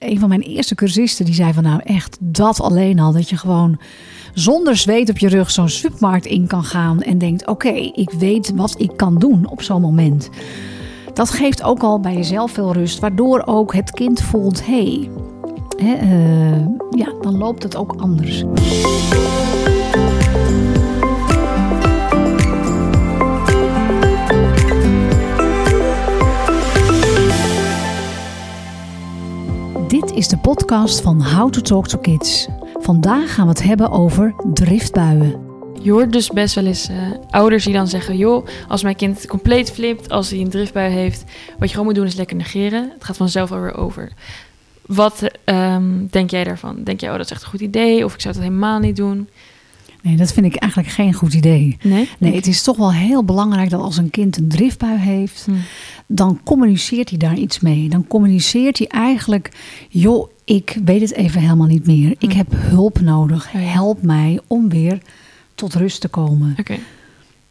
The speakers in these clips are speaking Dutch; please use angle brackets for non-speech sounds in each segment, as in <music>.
een van mijn eerste cursisten die zei van nou echt dat alleen al dat je gewoon zonder zweet op je rug zo'n supermarkt in kan gaan en denkt oké ik weet wat ik kan doen op zo'n moment. Dat geeft ook al bij jezelf veel rust, waardoor ook het kind voelt hé, hey, uh, ja dan loopt het ook anders. Dit is de podcast van How to Talk to Kids. Vandaag gaan we het hebben over driftbuien. Je hoort dus best wel eens uh, ouders die dan zeggen: Joh, als mijn kind compleet flipt, als hij een driftbui heeft, wat je gewoon moet doen is lekker negeren. Het gaat vanzelf alweer over. Wat um, denk jij daarvan? Denk jij, oh, dat is echt een goed idee? Of ik zou het helemaal niet doen? Nee, dat vind ik eigenlijk geen goed idee. Nee? Nee, het is toch wel heel belangrijk dat als een kind een driftbui heeft, Hm. dan communiceert hij daar iets mee. Dan communiceert hij eigenlijk, joh, ik weet het even helemaal niet meer. Ik Hm. heb hulp nodig. Help mij om weer tot rust te komen. Oké.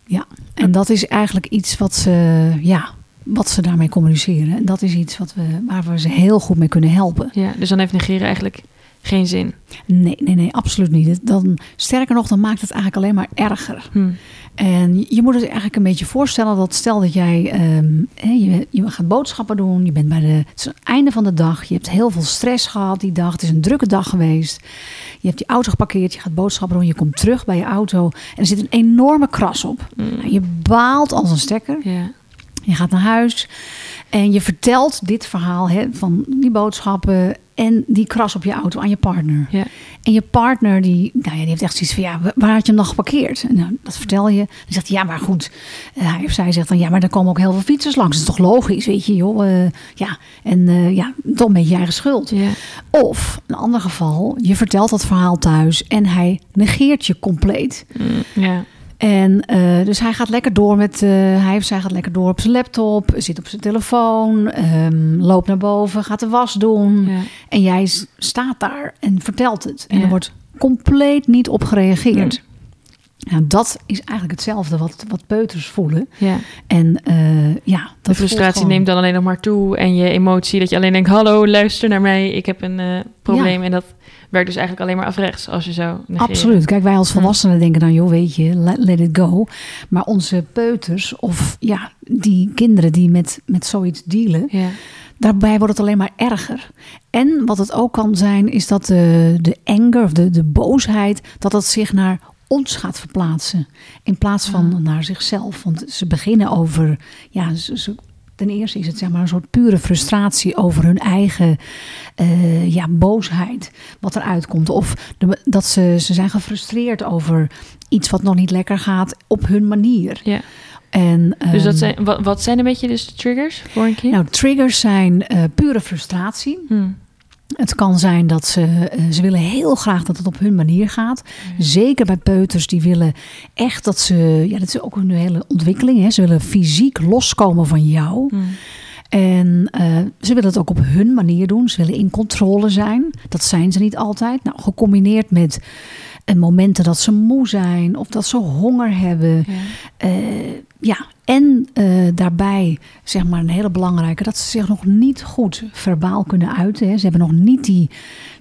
Ja, en dat is eigenlijk iets wat ze, ja, wat ze daarmee communiceren. En dat is iets wat we, waar we ze heel goed mee kunnen helpen. Ja, dus dan heeft negeren eigenlijk geen zin. Nee, nee, nee, absoluut niet. Dan, sterker nog, dan maakt het eigenlijk alleen maar erger. Hm. En je moet het eigenlijk een beetje voorstellen dat stel dat jij ehm, je, je gaat boodschappen doen, je bent bij de, het einde van de dag, je hebt heel veel stress gehad die dag, het is een drukke dag geweest. Je hebt die auto geparkeerd, je gaat boodschappen doen, je komt terug bij je auto en er zit een enorme kras op. Nou, je baalt als een stekker. Ja. Je gaat naar huis en je vertelt dit verhaal hè, van die boodschappen en die kras op je auto aan je partner. Ja. En je partner die, nou ja, die heeft echt zoiets van ja, waar had je hem nog geparkeerd? En nou, dat vertel je. Dan zegt hij ja, maar goed. Eh, hij of zij zegt dan ja, maar er komen ook heel veel fietsers langs. Dat is toch logisch, weet je, joh. eh, ja, en eh, ja, toch een beetje je eigen schuld. Ja. Of een ander geval, je vertelt dat verhaal thuis en hij negeert je compleet. Mm. Ja. En eh, dus hij gaat lekker door met, eh, hij of zij gaat lekker door op zijn laptop, zit op zijn telefoon, ehm, loopt naar boven, gaat de was doen. Ja. En jij staat daar en vertelt het. En Ja. er wordt compleet niet op gereageerd. Nou, dat is eigenlijk hetzelfde wat, wat peuters voelen. ja. En eh, ja, De frustratie gewoon- neemt dan alleen nog maar toe. En je emotie dat je alleen denkt... Hallo, luister naar mij. Ik heb een eh, probleem. En dat werkt dus eigenlijk alleen maar afrechts als je zo negeren. Absoluut. Kijk, wij als Hm. volwassenen denken dan, joh, weet je, let, let it go. Maar onze peuters of ja, die kinderen die met, met zoiets dealen, Ja. daarbij wordt het alleen maar erger. En wat het ook kan zijn, is dat de, de anger of de, de boosheid, dat dat zich naar ons gaat verplaatsen. In plaats van naar zichzelf. Want ze beginnen over, ja, ze, ze- ten eerste is het zeg maar een soort pure frustratie over hun eigen eh, ja, boosheid. Wat eruit komt. Of de, dat ze, ze zijn gefrustreerd over iets wat nog niet lekker gaat op hun manier. Ja. En, Dus dat ehm, zijn, wat, wat zijn een beetje dus de triggers voor een kind? nou, triggers zijn eh, pure frustratie. Hm. Het kan zijn dat ze, eh, ze willen heel graag dat het op hun manier gaat. Zeker bij peuters, die willen echt dat ze, ja, dat is ook een hele ontwikkeling. Hè? Ze willen fysiek loskomen van jou. Hm. En eh, ze willen het ook op hun manier doen. Ze willen in controle zijn. Dat zijn ze niet altijd. Nou, gecombineerd met eh, momenten dat ze moe zijn of dat ze honger hebben. Ja. Ja, en eh, daarbij zeg maar een hele belangrijke, dat ze zich nog niet goed verbaal kunnen uiten. Hè. Ze hebben nog niet die,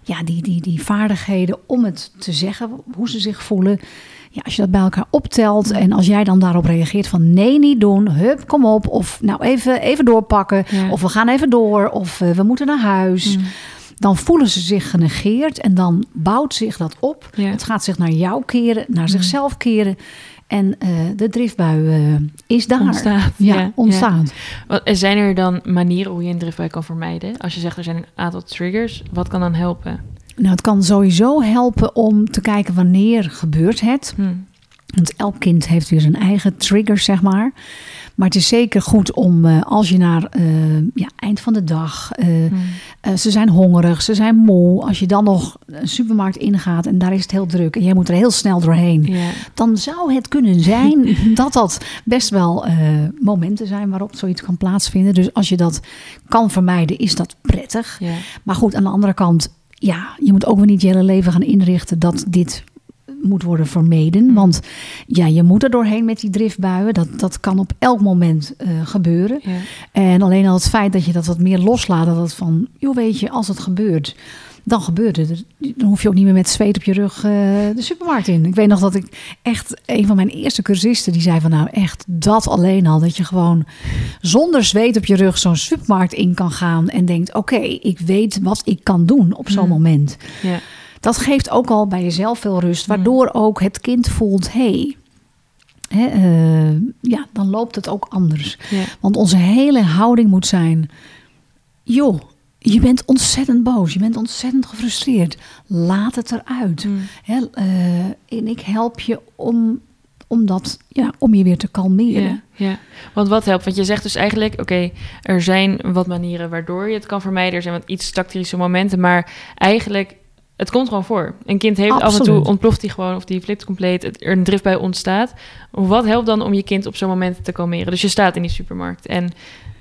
ja, die, die, die vaardigheden om het te zeggen, hoe ze zich voelen. Ja, als je dat bij elkaar optelt en als jij dan daarop reageert van nee, niet doen, hup, kom op. Of nou even, even doorpakken, Ja. of we gaan even door, of eh, we moeten naar huis. Hm. Dan voelen ze zich genegeerd en dan bouwt zich dat op. Ja. Het gaat zich naar jou keren, naar Mm. zichzelf keren. En eh, de driftbui eh, is daar. Ontstaat. Ja, Ja, ontstaat. En zijn er dan manieren hoe je een driftbui kan vermijden? Als je zegt er zijn een aantal triggers, wat kan dan helpen? Nou, het kan sowieso helpen om te kijken wanneer gebeurt het. Hm. Want elk kind heeft weer zijn eigen trigger, zeg maar. Maar het is zeker goed om eh, als je naar eh, ja, eind van de dag, eh, ze zijn hongerig, ze zijn moe. Als je dan nog een supermarkt ingaat en daar is het heel druk en jij moet er heel snel doorheen. Dan zou het kunnen zijn <laughs> dat dat best wel momenten zijn waarop zoiets kan plaatsvinden. Dus als je dat kan vermijden, is dat prettig. Maar goed, aan de andere kant, ja, je moet ook weer niet je hele leven gaan inrichten dat dit moet worden vermeden. Mm. Want ja, je moet er doorheen met die driftbuien. Dat, dat kan op elk moment eh, gebeuren. Ja. En alleen al het feit dat je dat wat meer loslaat, dat het van, joh, weet je, als het gebeurt, dan gebeurt het. Dan hoef je ook niet meer met zweet op je rug eh, de supermarkt in. Ik weet nog dat ik echt, een van mijn eerste cursisten, die zei van, nou echt, dat alleen al, dat je gewoon zonder zweet op je rug zo'n supermarkt in kan gaan en denkt, oké, ik weet wat ik kan doen op zo'n Mm. moment. Ja. Dat geeft ook al bij jezelf veel rust, Mm. waardoor ook het kind voelt, hey, hè, eh, ja, dan loopt het ook anders. Ja. Want onze hele houding moet zijn: joh, je bent ontzettend boos, je bent ontzettend gefrustreerd. Laat het eruit. Mm. Hè, eh, en ik help je om, om, dat, ja, om je weer te kalmeren. Ja, ja, want wat helpt? Want je zegt dus eigenlijk, oké, er zijn wat manieren waardoor je het kan vermijden. Er zijn wat iets tactische momenten, maar eigenlijk, het komt gewoon voor. Een kind heeft af en toe ontploft die gewoon, of die flipt compleet, het- er een drift bij ontstaat. Wat helpt dan om je kind op zo'n moment te kalmeren? Dus je staat in die supermarkt en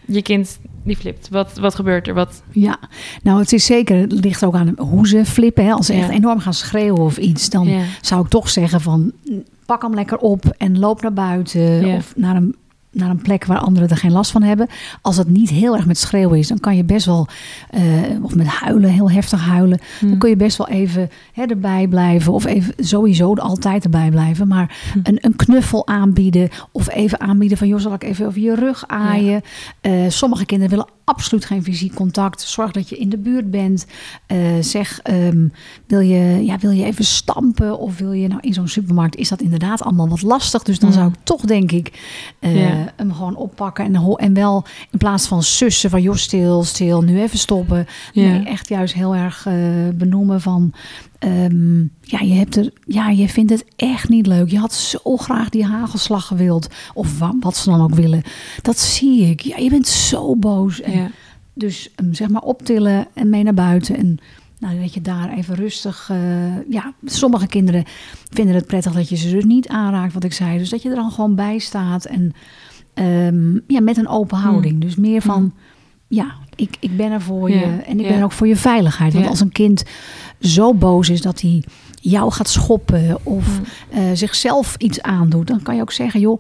je kind die flipt. Wat, wat gebeurt er? Wat, Ja, nou het is zeker, het ligt ook aan hoe ze flippen. Hè. Als ze echt enorm gaan schreeuwen of iets, dan ja. zou ik toch zeggen van pak hem lekker op en loop naar buiten Ja. of naar een, naar een plek waar anderen er geen last van hebben. Als het niet heel erg met schreeuwen is, dan kan je best wel, eh, of met huilen, heel heftig huilen, dan Hm. kun je best wel even hè, erbij blijven of even sowieso altijd erbij blijven. Maar Hm. een, een knuffel aanbieden of even aanbieden van joh, zal ik even over je rug aaien. Eh, sommige kinderen willen absoluut geen fysiek contact. Zorg dat je in de buurt bent. Eh, zeg, ehm, wil, je, ja, wil je even stampen of wil je nou in zo'n supermarkt is dat inderdaad allemaal wat lastig. Dus dan zou ik toch denk ik Ja. Hem gewoon oppakken en, en wel in plaats van sussen van joh stil, stil, nu even stoppen. Ja. Nee, echt juist heel erg eh, benoemen van ehm, ja, je hebt er, ja, je vindt het echt niet leuk. Je had zo graag die hagelslag gewild of wa- wat ze dan ook willen. Dat zie ik. Ja, je bent zo boos. En Ja. dus hem zeg maar optillen en mee naar buiten. En nou, dat je daar even rustig. eh, ja, sommige kinderen vinden het prettig dat je ze dus niet aanraakt, wat ik zei. Dus dat je er dan gewoon bij staat. En ehm, ja, met een open houding. Dus meer van. Ja, ik, ik ben er voor Ja, je. En ik ja. ben ook voor je veiligheid. Want Ja. als een kind zo boos is dat hij jou gaat schoppen of Hm. eh, zichzelf iets aandoet, dan kan je ook zeggen: joh,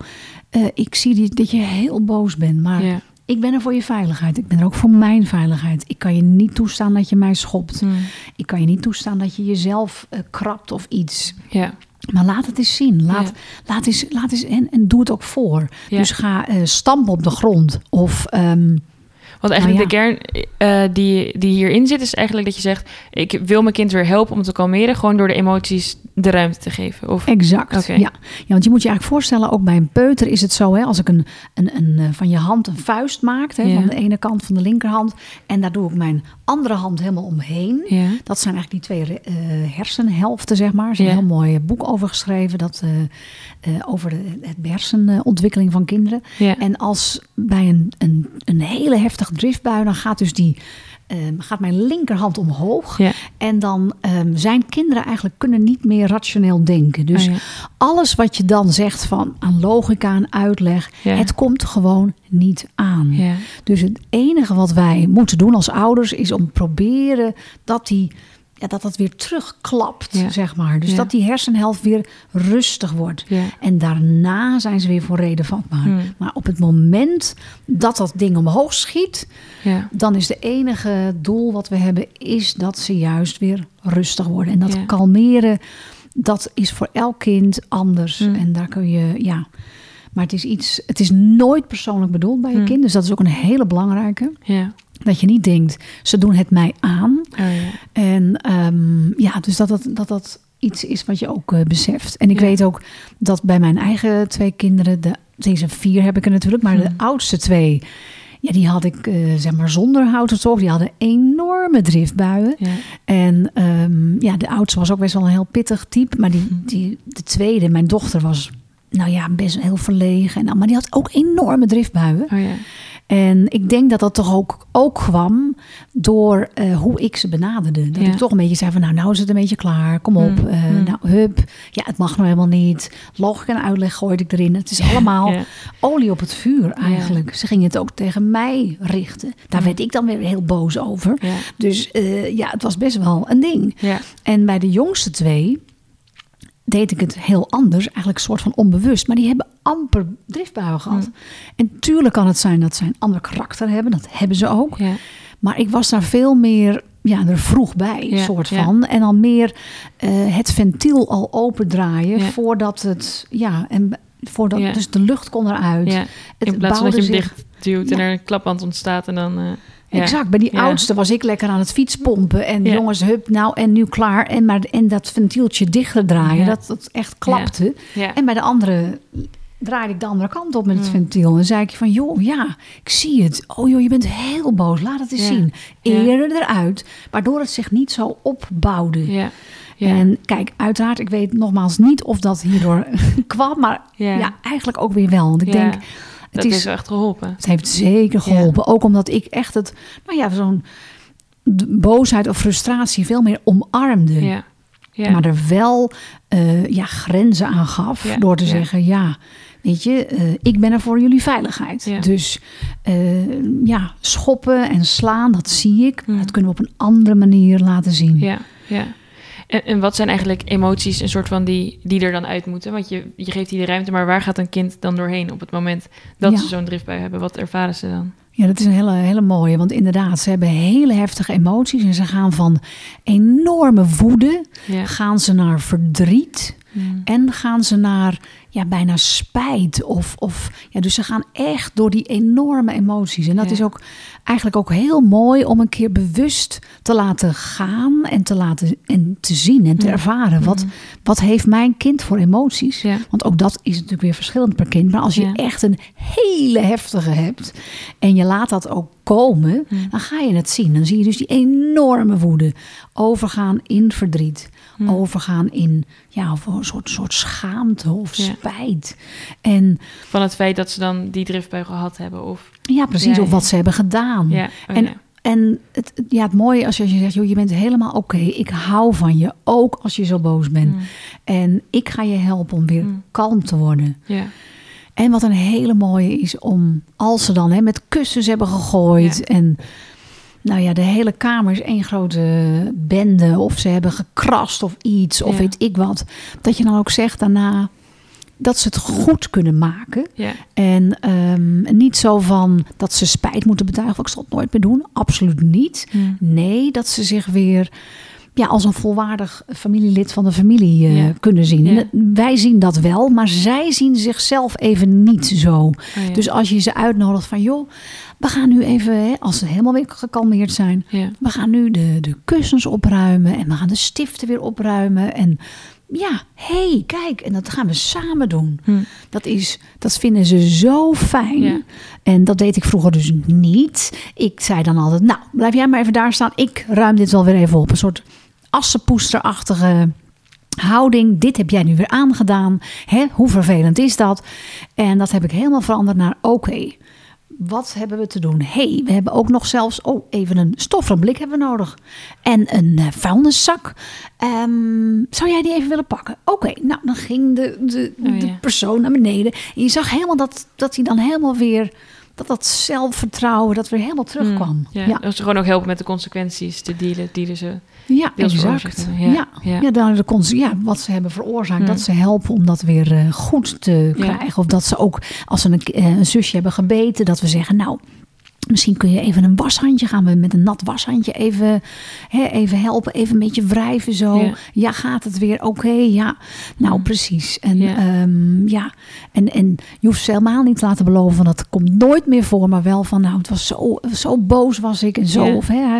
eh, ik zie die, dat je heel boos bent, maar ik ben er voor je veiligheid. Ik ben er ook voor mijn veiligheid. Ik kan je niet toestaan dat je mij schopt. Ik kan je niet toestaan dat je jezelf eh, krabt of iets. Ja. Maar laat het eens zien. Laat, Ja. laat eens, laat eens en, en doe het ook voor. Ja. Dus ga eh, stampen op de grond. Of ehm, Want eigenlijk Nou de kern eh, die, die hierin zit, is eigenlijk dat je zegt: Ik wil mijn kind weer helpen om te kalmeren, gewoon door de emoties de ruimte te geven. Of, Exact. Ja. ja, want je moet je eigenlijk voorstellen, ook bij een peuter is het zo, hè, als ik een, een, een, eh, van je hand een vuist maak, hè, Ja. van de ene kant van de linkerhand, en daar doe ik mijn andere hand helemaal omheen. ja. Dat zijn eigenlijk die twee eh, hersenhelften, zeg maar. Er is een heel mooi boek over geschreven dat, over de het hersenontwikkeling van kinderen. Ja. En als bij een, een, een hele heftige driftbui, dan gaat dus die, ehm, gaat mijn linkerhand omhoog. Ja. En dan ehm, zijn kinderen eigenlijk kunnen niet meer rationeel denken. Dus Oh ja. alles wat je dan zegt van aan logica en uitleg, Ja. het komt gewoon niet aan. Dus het enige wat wij moeten doen als ouders is om proberen dat die ja, dat dat weer terugklapt, Ja. zeg maar. Dus Ja. dat die hersenhelft weer rustig wordt. Ja. En daarna zijn ze weer voor reden vatbaar. Hmm. Maar op het moment dat dat ding omhoog schiet, Ja. dan is de enige doel wat we hebben, is dat ze juist weer rustig worden. En dat kalmeren, dat is voor elk kind anders. Hmm. En daar kun je, ja. Maar het is iets, het is nooit persoonlijk bedoeld bij je Hmm. kind. Dus dat is ook een hele belangrijke. Ja. Dat je niet denkt, ze doen het mij aan. Oh, ja. En ehm, ja, dus dat dat, dat dat iets is wat je ook eh, beseft. En ik Ja. weet ook dat bij mijn eigen twee kinderen, de, deze vier heb ik er natuurlijk, maar de Hmm. oudste twee, ja, die had ik eh, zeg maar zonder houten toch. Die hadden enorme driftbuien. Ja. En ehm, ja, de oudste was ook best wel een heel pittig type. Maar die, Hmm. die, de tweede, mijn dochter, was nou ja, best heel verlegen. En, maar die had ook enorme driftbuien. Oh, ja. En ik denk dat dat toch ook, ook kwam door eh, hoe ik ze benaderde. Dat Ja. ik toch een beetje zei van nou, nou is het een beetje klaar. Kom op. Mm, eh, mm. Nou, hup. Ja, het mag nou helemaal niet. Logica en uitleg gooide ik erin. Het is <laughs> allemaal Ja. olie op het vuur eigenlijk. Ze gingen het ook tegen mij richten. Daar werd ik dan weer heel boos over. Dus eh, ja, het was best wel een ding. Ja. En bij de jongste twee, deed ik het heel anders, eigenlijk een soort van onbewust. Maar die hebben amper driftbuien gehad. Mm. En tuurlijk kan het zijn dat ze een ander karakter hebben, dat hebben ze ook. Ja. Maar ik was daar veel meer, ja, er vroeg bij, Ja, soort ja. van. En dan meer eh, het ventiel al opendraaien voordat het, ja, en voordat, dus de lucht kon eruit. Het In plaats van dat je hem dicht duwt en er een klapband ontstaat en dan... eh, ja. Exact, bij die Ja. oudste was ik lekker aan het fietspompen. En Ja. jongens, hup, nou en nu klaar. En, maar, en dat ventieltje dichter draaien, dat dat echt klapte. En bij de andere draaide ik de andere kant op met het Mm. ventiel. En zei ik van, joh, ja, ik zie het. Oh joh, je bent heel boos, laat het eens zien. Eerder eruit, waardoor het zich niet zo opbouwde. Ja. Ja. En kijk, uiteraard, ik weet nogmaals niet of dat hierdoor <laughs> kwam. Maar Ja. ja. eigenlijk ook weer wel. Want ik Ja. denk, het heeft is echt geholpen. het heeft zeker geholpen. Ook omdat ik echt het, nou ja, zo'n boosheid of frustratie veel meer omarmde. Ja. Ja. Maar er wel eh, ja, grenzen aan gaf. Ja, Door te zeggen, ja, weet je, eh, ik ben er voor jullie veiligheid. Dus eh, ja, schoppen en slaan, dat zie ik. Maar Mm. dat kunnen we op een andere manier laten zien. Ja, ja. En, en wat zijn eigenlijk emoties, een soort van die, die er dan uit moeten? Want je, je geeft die de ruimte, maar waar gaat een kind dan doorheen op het moment dat Ja. ze zo'n driftbui hebben? Wat ervaren ze dan? Ja, dat is een hele, hele mooie. Want inderdaad, ze hebben hele heftige emoties. En ze gaan van enorme woede, Ja. gaan ze naar verdriet. Mm. En gaan ze naar ja, bijna spijt. Of, of, ja, dus ze gaan echt door die enorme emoties. En dat Ja. is ook eigenlijk ook heel mooi om een keer bewust te laten gaan. En te laten en te zien en te Mm. ervaren. Wat, Mm. wat heeft mijn kind voor emoties? Want ook dat is natuurlijk weer verschillend per kind. Maar als je echt een hele heftige hebt. En je laat dat ook komen. Mm. Dan ga je het zien. Dan zie je dus die enorme woede. Overgaan in verdriet. Mm. Overgaan in ja, of een soort, soort schaamte of Ja. spijt. En Van het feit dat ze dan die driftbui gehad hebben. Of, ja, precies. Ja, of wat ze hebben gedaan. ja. Oh, En-. En het, ja, het mooie als je zegt, joh, je bent helemaal oké. Ik hou van je, ook als je zo boos bent. Mm. En ik ga je helpen om weer Mm. kalm te worden. Ja. En wat een hele mooie is om, als ze dan hè, met kussens hebben gegooid. Ja. En nou ja, de hele kamer is één grote bende. Of ze hebben gekrast of iets, of Ja. weet ik wat. Dat je dan ook zegt daarna dat ze het goed kunnen maken. Ja. En ehm, niet zo van dat ze spijt moeten betuigen. Ik zal het nooit meer doen. Absoluut niet. Nee, dat ze zich weer ja, als een volwaardig familielid van de familie eh, Ja. kunnen zien. Ja. dat- wij zien dat wel, maar zij zien zichzelf even niet zo. Oh, ja. Dus als je ze uitnodigt van joh, we gaan nu even, hè, als ze helemaal weer gekalmeerd zijn, we gaan nu de, de kussens opruimen en we gaan de stiften weer opruimen. En ja, hé, hey, kijk, en dat gaan we samen doen. Hm. Dat, is, dat vinden ze zo fijn. Ja. En dat deed ik vroeger dus niet. Ik zei dan altijd, nou, blijf jij maar even daar staan. Ik ruim dit wel weer even op. Een soort assenpoesterachtige houding. Dit heb jij nu weer aangedaan. Hè? Hoe vervelend is dat? En dat heb ik helemaal veranderd naar, oké, wat hebben we te doen? hey, we hebben ook nog zelfs, oh, even een stoffen blik hebben we nodig. En een eh, vuilniszak. Ehm, zou jij die even willen pakken? Oké, nou, dan ging de, de, Oh, de persoon naar beneden. En je zag helemaal dat, dat hij dan helemaal weer, dat dat zelfvertrouwen, dat weer helemaal terugkwam. Mm. Ja. ja. Dat ze gewoon ook helpen met de consequenties te dealen die ze... Ja, exact. Ja, Ja, ja. ja. dan de cons- ja, wat ze hebben veroorzaakt, Hmm. dat ze helpen om dat weer eh, goed te Ja. krijgen. Of dat ze ook, als ze een, eh, een zusje hebben gebeten, dat we zeggen, nou, misschien kun je even een washandje, gaan we met een nat washandje even, hè, even helpen, even een beetje wrijven zo. Ja. Ja, gaat het weer? Oké, ja. Nou, Hmm. precies. En Ja. ja, ja. En, en je hoeft ze helemaal niet te laten beloven, dat komt nooit meer voor, maar wel van, nou, het was zo, zo boos was ik en zo. Ja. Of, hè,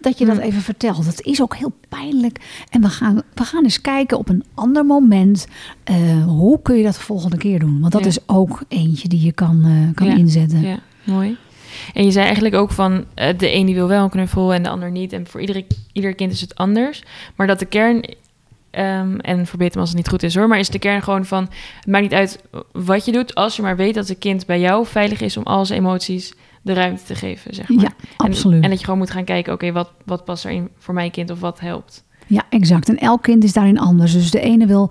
dat je dat Hmm. even vertelt. Dat is ook heel pijnlijk. En we gaan, we gaan eens kijken op een ander moment. eh, hoe kun je dat de volgende keer doen? Want dat Ja. is ook eentje die je kan, eh, kan Ja. inzetten. Ja, mooi. En je zei eigenlijk ook van eh, de een die wil wel een knuffel en de ander niet. En voor iedere, ieder kind is het anders. Maar dat de kern, ehm, en verbeter me als het niet goed is hoor, maar is de kern gewoon van: het maakt niet uit wat je doet, als je maar weet dat het kind bij jou veilig is om al zijn emoties de ruimte te geven. Zeg maar. Ja, absoluut. En, dat je gewoon moet gaan kijken: oké, wat, wat past erin voor mijn kind of wat helpt. Ja, exact. En elk kind is daarin anders. Dus de ene wil,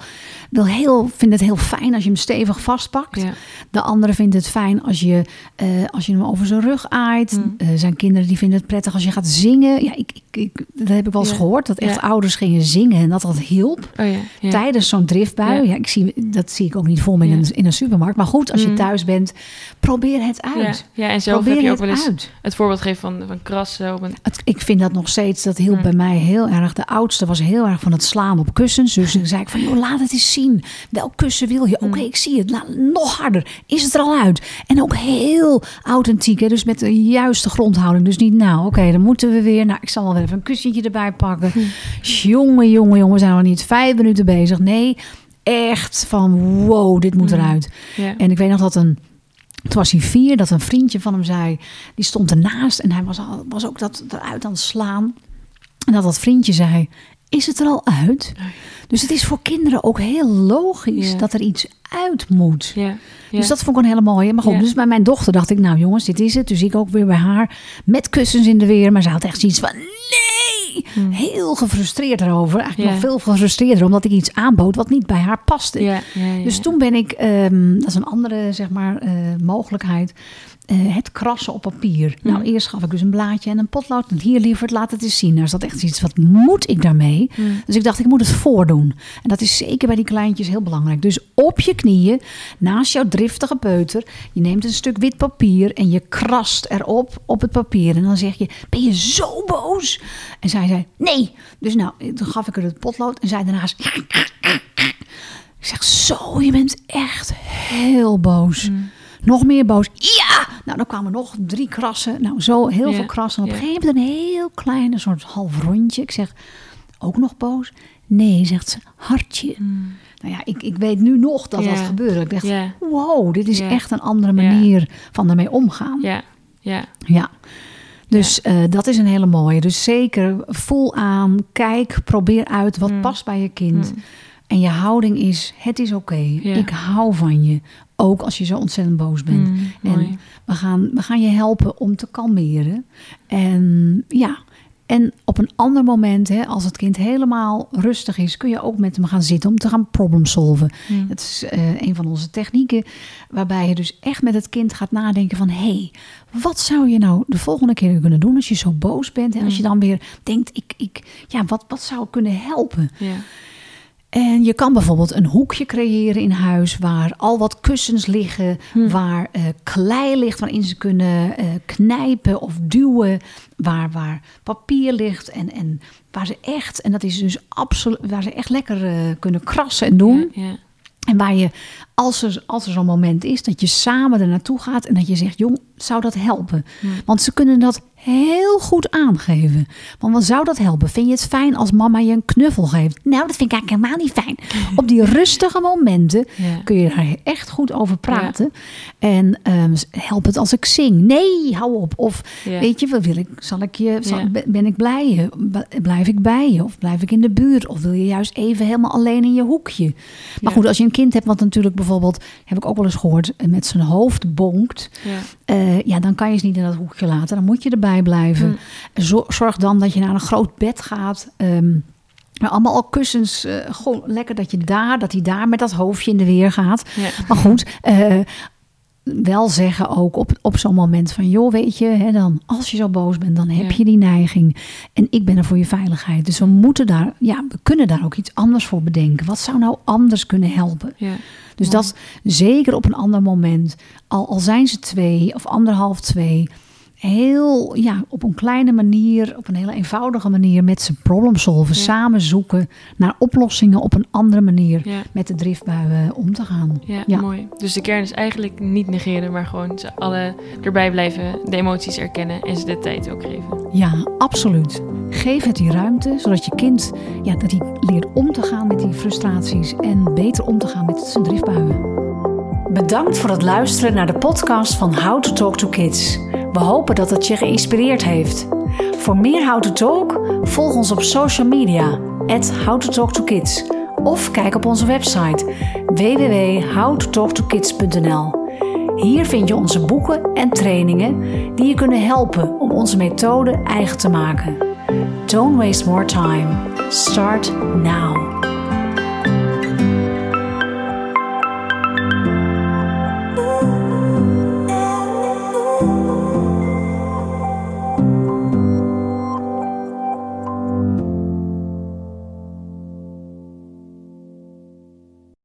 wil heel, vindt het heel fijn als je hem stevig vastpakt. Ja. De andere vindt het fijn als je, eh, als je hem over zijn rug aait. Mm. Eh, zijn kinderen die vinden het prettig als je gaat zingen. Ja, ik, ik, ik, dat heb ik wel eens Ja. gehoord. Dat echt Ja. ouders gingen zingen en dat dat hielp. Oh ja. ja. Tijdens zo'n driftbui. Ja. Ik zie, dat zie ik ook niet voor me in, een, in een supermarkt. Maar goed, als je Mm. thuis bent, probeer het uit. ja, en zelf probeer heb je ook het wel eens uit. het voorbeeld gegeven van, van krassen op een... Het, ik vind dat nog steeds, dat hielp Mm. bij mij heel erg. De oudste was heel erg van het slaan op kussens. Dus ik zei ik van, joh, laat het eens zien. Welk kussen wil je? Oké, Mm. ik zie het. Laat, nog harder. Is het er al uit? En ook heel authentiek. Hè? Dus met de juiste grondhouding. Dus niet, nou, oké, dan moeten we weer. Nou, ik zal wel weer even een kussentje erbij pakken. Jongen, jongen, jongen, we zijn nog niet vijf minuten bezig. Nee, echt van, wow, dit moet Mm. eruit. En ik weet nog dat een. Toen was hij vier, dat een vriendje van hem zei. Die stond ernaast en hij was, al, was ook dat eruit aan het slaan. En dat dat vriendje zei: Is het er al uit? Dus het is voor kinderen ook heel logisch Ja. dat er iets uit moet. Ja. Ja. Dus dat vond ik een hele mooie. Maar goed, dus bij mijn dochter dacht ik: Nou jongens, dit is het. Dus ik ook weer bij haar met kussens in de weer. Maar ze had echt zoiets van: Nee! Hmm. Heel gefrustreerd erover. Eigenlijk nog veel gefrustreerder omdat ik iets aanbood wat niet bij haar paste. Dus toen ben ik, ehm, dat is een andere zeg maar, eh, mogelijkheid, eh, het krassen op papier. Mhm. Nou, eerst gaf ik dus een blaadje en een potlood. En hier lieverd, laat het eens zien. Nou is dat echt iets, wat moet ik daarmee? Mm. Dus ik dacht, ik moet het voordoen. En dat is zeker bij die kleintjes heel belangrijk. Dus op je knieën, naast jouw driftige peuter, je neemt een stuk wit papier en je krast erop op het papier. En dan zeg je, ben je zo boos? En zij zei, nee. Dus nou, toen gaf ik haar het potlood en zij daarnaast... Ik zeg, zo, je bent echt heel boos. Mm. Nog meer boos. Ja! Nou, dan kwamen nog drie krassen. Nou, zo heel Ja, veel krassen. En op een gegeven moment een heel klein, een soort half rondje. Ik zeg, ook nog boos? Nee, zegt ze, hartje. Mm. Nou ja, ik, ik weet nu nog dat dat gebeurde. Ik dacht, wow, dit is echt een andere manier van daarmee omgaan. Ja. Ja. Ja. Dus eh, dat is een hele mooie. Dus zeker voel aan, kijk, probeer uit wat Mm. past bij je kind. Mm. En je houding is, het is oké. Ja. Ik hou van je. Ook als je zo ontzettend boos bent. Mm, En mooi. we gaan, we gaan je helpen om te kalmeren. En ja, en op een ander moment, hè, als het kind helemaal rustig is, kun je ook met hem gaan zitten om te gaan problem solven. Mm. Dat is eh, een van onze technieken, waarbij je dus echt met het kind gaat nadenken van, hé, hey, wat zou je nou de volgende keer kunnen doen als je zo boos bent? En als je Mm. dan weer denkt, ik, ik, ja, wat, wat zou kunnen helpen? Ja. En je kan bijvoorbeeld een hoekje creëren in huis waar al wat kussens liggen, Hm. waar eh, klei ligt waarin ze kunnen eh, knijpen of duwen, waar, waar papier ligt en, en waar ze echt, en dat is dus absoluut, waar ze echt lekker eh, kunnen krassen en doen. Ja. Ja. En waar je, als er, als er zo'n moment is, dat je samen er naartoe gaat en dat je zegt, jong, zou dat helpen? Hm. Want ze kunnen dat heel goed aangeven. Want wat zou dat helpen? Vind je het fijn als mama je een knuffel geeft? Nou, dat vind ik eigenlijk helemaal niet fijn. <laughs> Op die rustige momenten Ja. kun je daar echt goed over praten. En ehm, help het als ik zing? Nee, hou op. Of Ja. weet je, wat wil ik? Zal ik je? Zal, ben ik blij je? Blijf ik bij je? Of blijf ik in de buurt? Of wil je juist even helemaal alleen in je hoekje? Maar goed, als je een kind hebt, wat natuurlijk bijvoorbeeld, heb ik ook wel eens gehoord, met zijn hoofd bonkt. Ja. Eh, ja, dan kan je ze niet in dat hoekje laten. Dan moet je erbij blijven. Zor- Zorg dan dat je naar een groot bed gaat. Ehm, maar allemaal al kussens. eh, gewoon lekker dat je daar, dat hij daar met dat hoofdje in de weer gaat. Ja. Maar goed, eh, wel zeggen ook op, op zo'n moment van... joh, weet je, hè, dan, als je zo boos bent, dan heb Ja. je die neiging. En ik ben er voor je veiligheid. Dus we moeten daar, ja, we kunnen daar ook iets anders voor bedenken. Wat zou nou anders kunnen helpen? Ja. Dus dat zeker op een ander moment, al, al zijn ze twee of anderhalf twee, heel ja, op een kleine manier, op een hele eenvoudige manier met ze problem solven, Ja. samen zoeken naar oplossingen op een andere manier Ja. met de driftbuien om te gaan. Ja, Ja. mooi. Dus de kern is eigenlijk niet negeren, maar gewoon ze alle erbij blijven, de emoties erkennen en ze de tijd ook geven. Ja, absoluut. Geef het die ruimte, zodat je kind ja, dat hij leert om te gaan met die frustraties en beter om te gaan met zijn driftbuien. Bedankt voor het luisteren naar de podcast van How to Talk to Kids. We hopen dat het je geïnspireerd heeft. Voor meer How to Talk, volg ons op social media, at How to Talk to Kids. Of kijk op onze website www.howtotalktokids.nl. Hier vind je onze boeken en trainingen die je kunnen helpen om onze methode eigen te maken. Don't waste more time. Start now.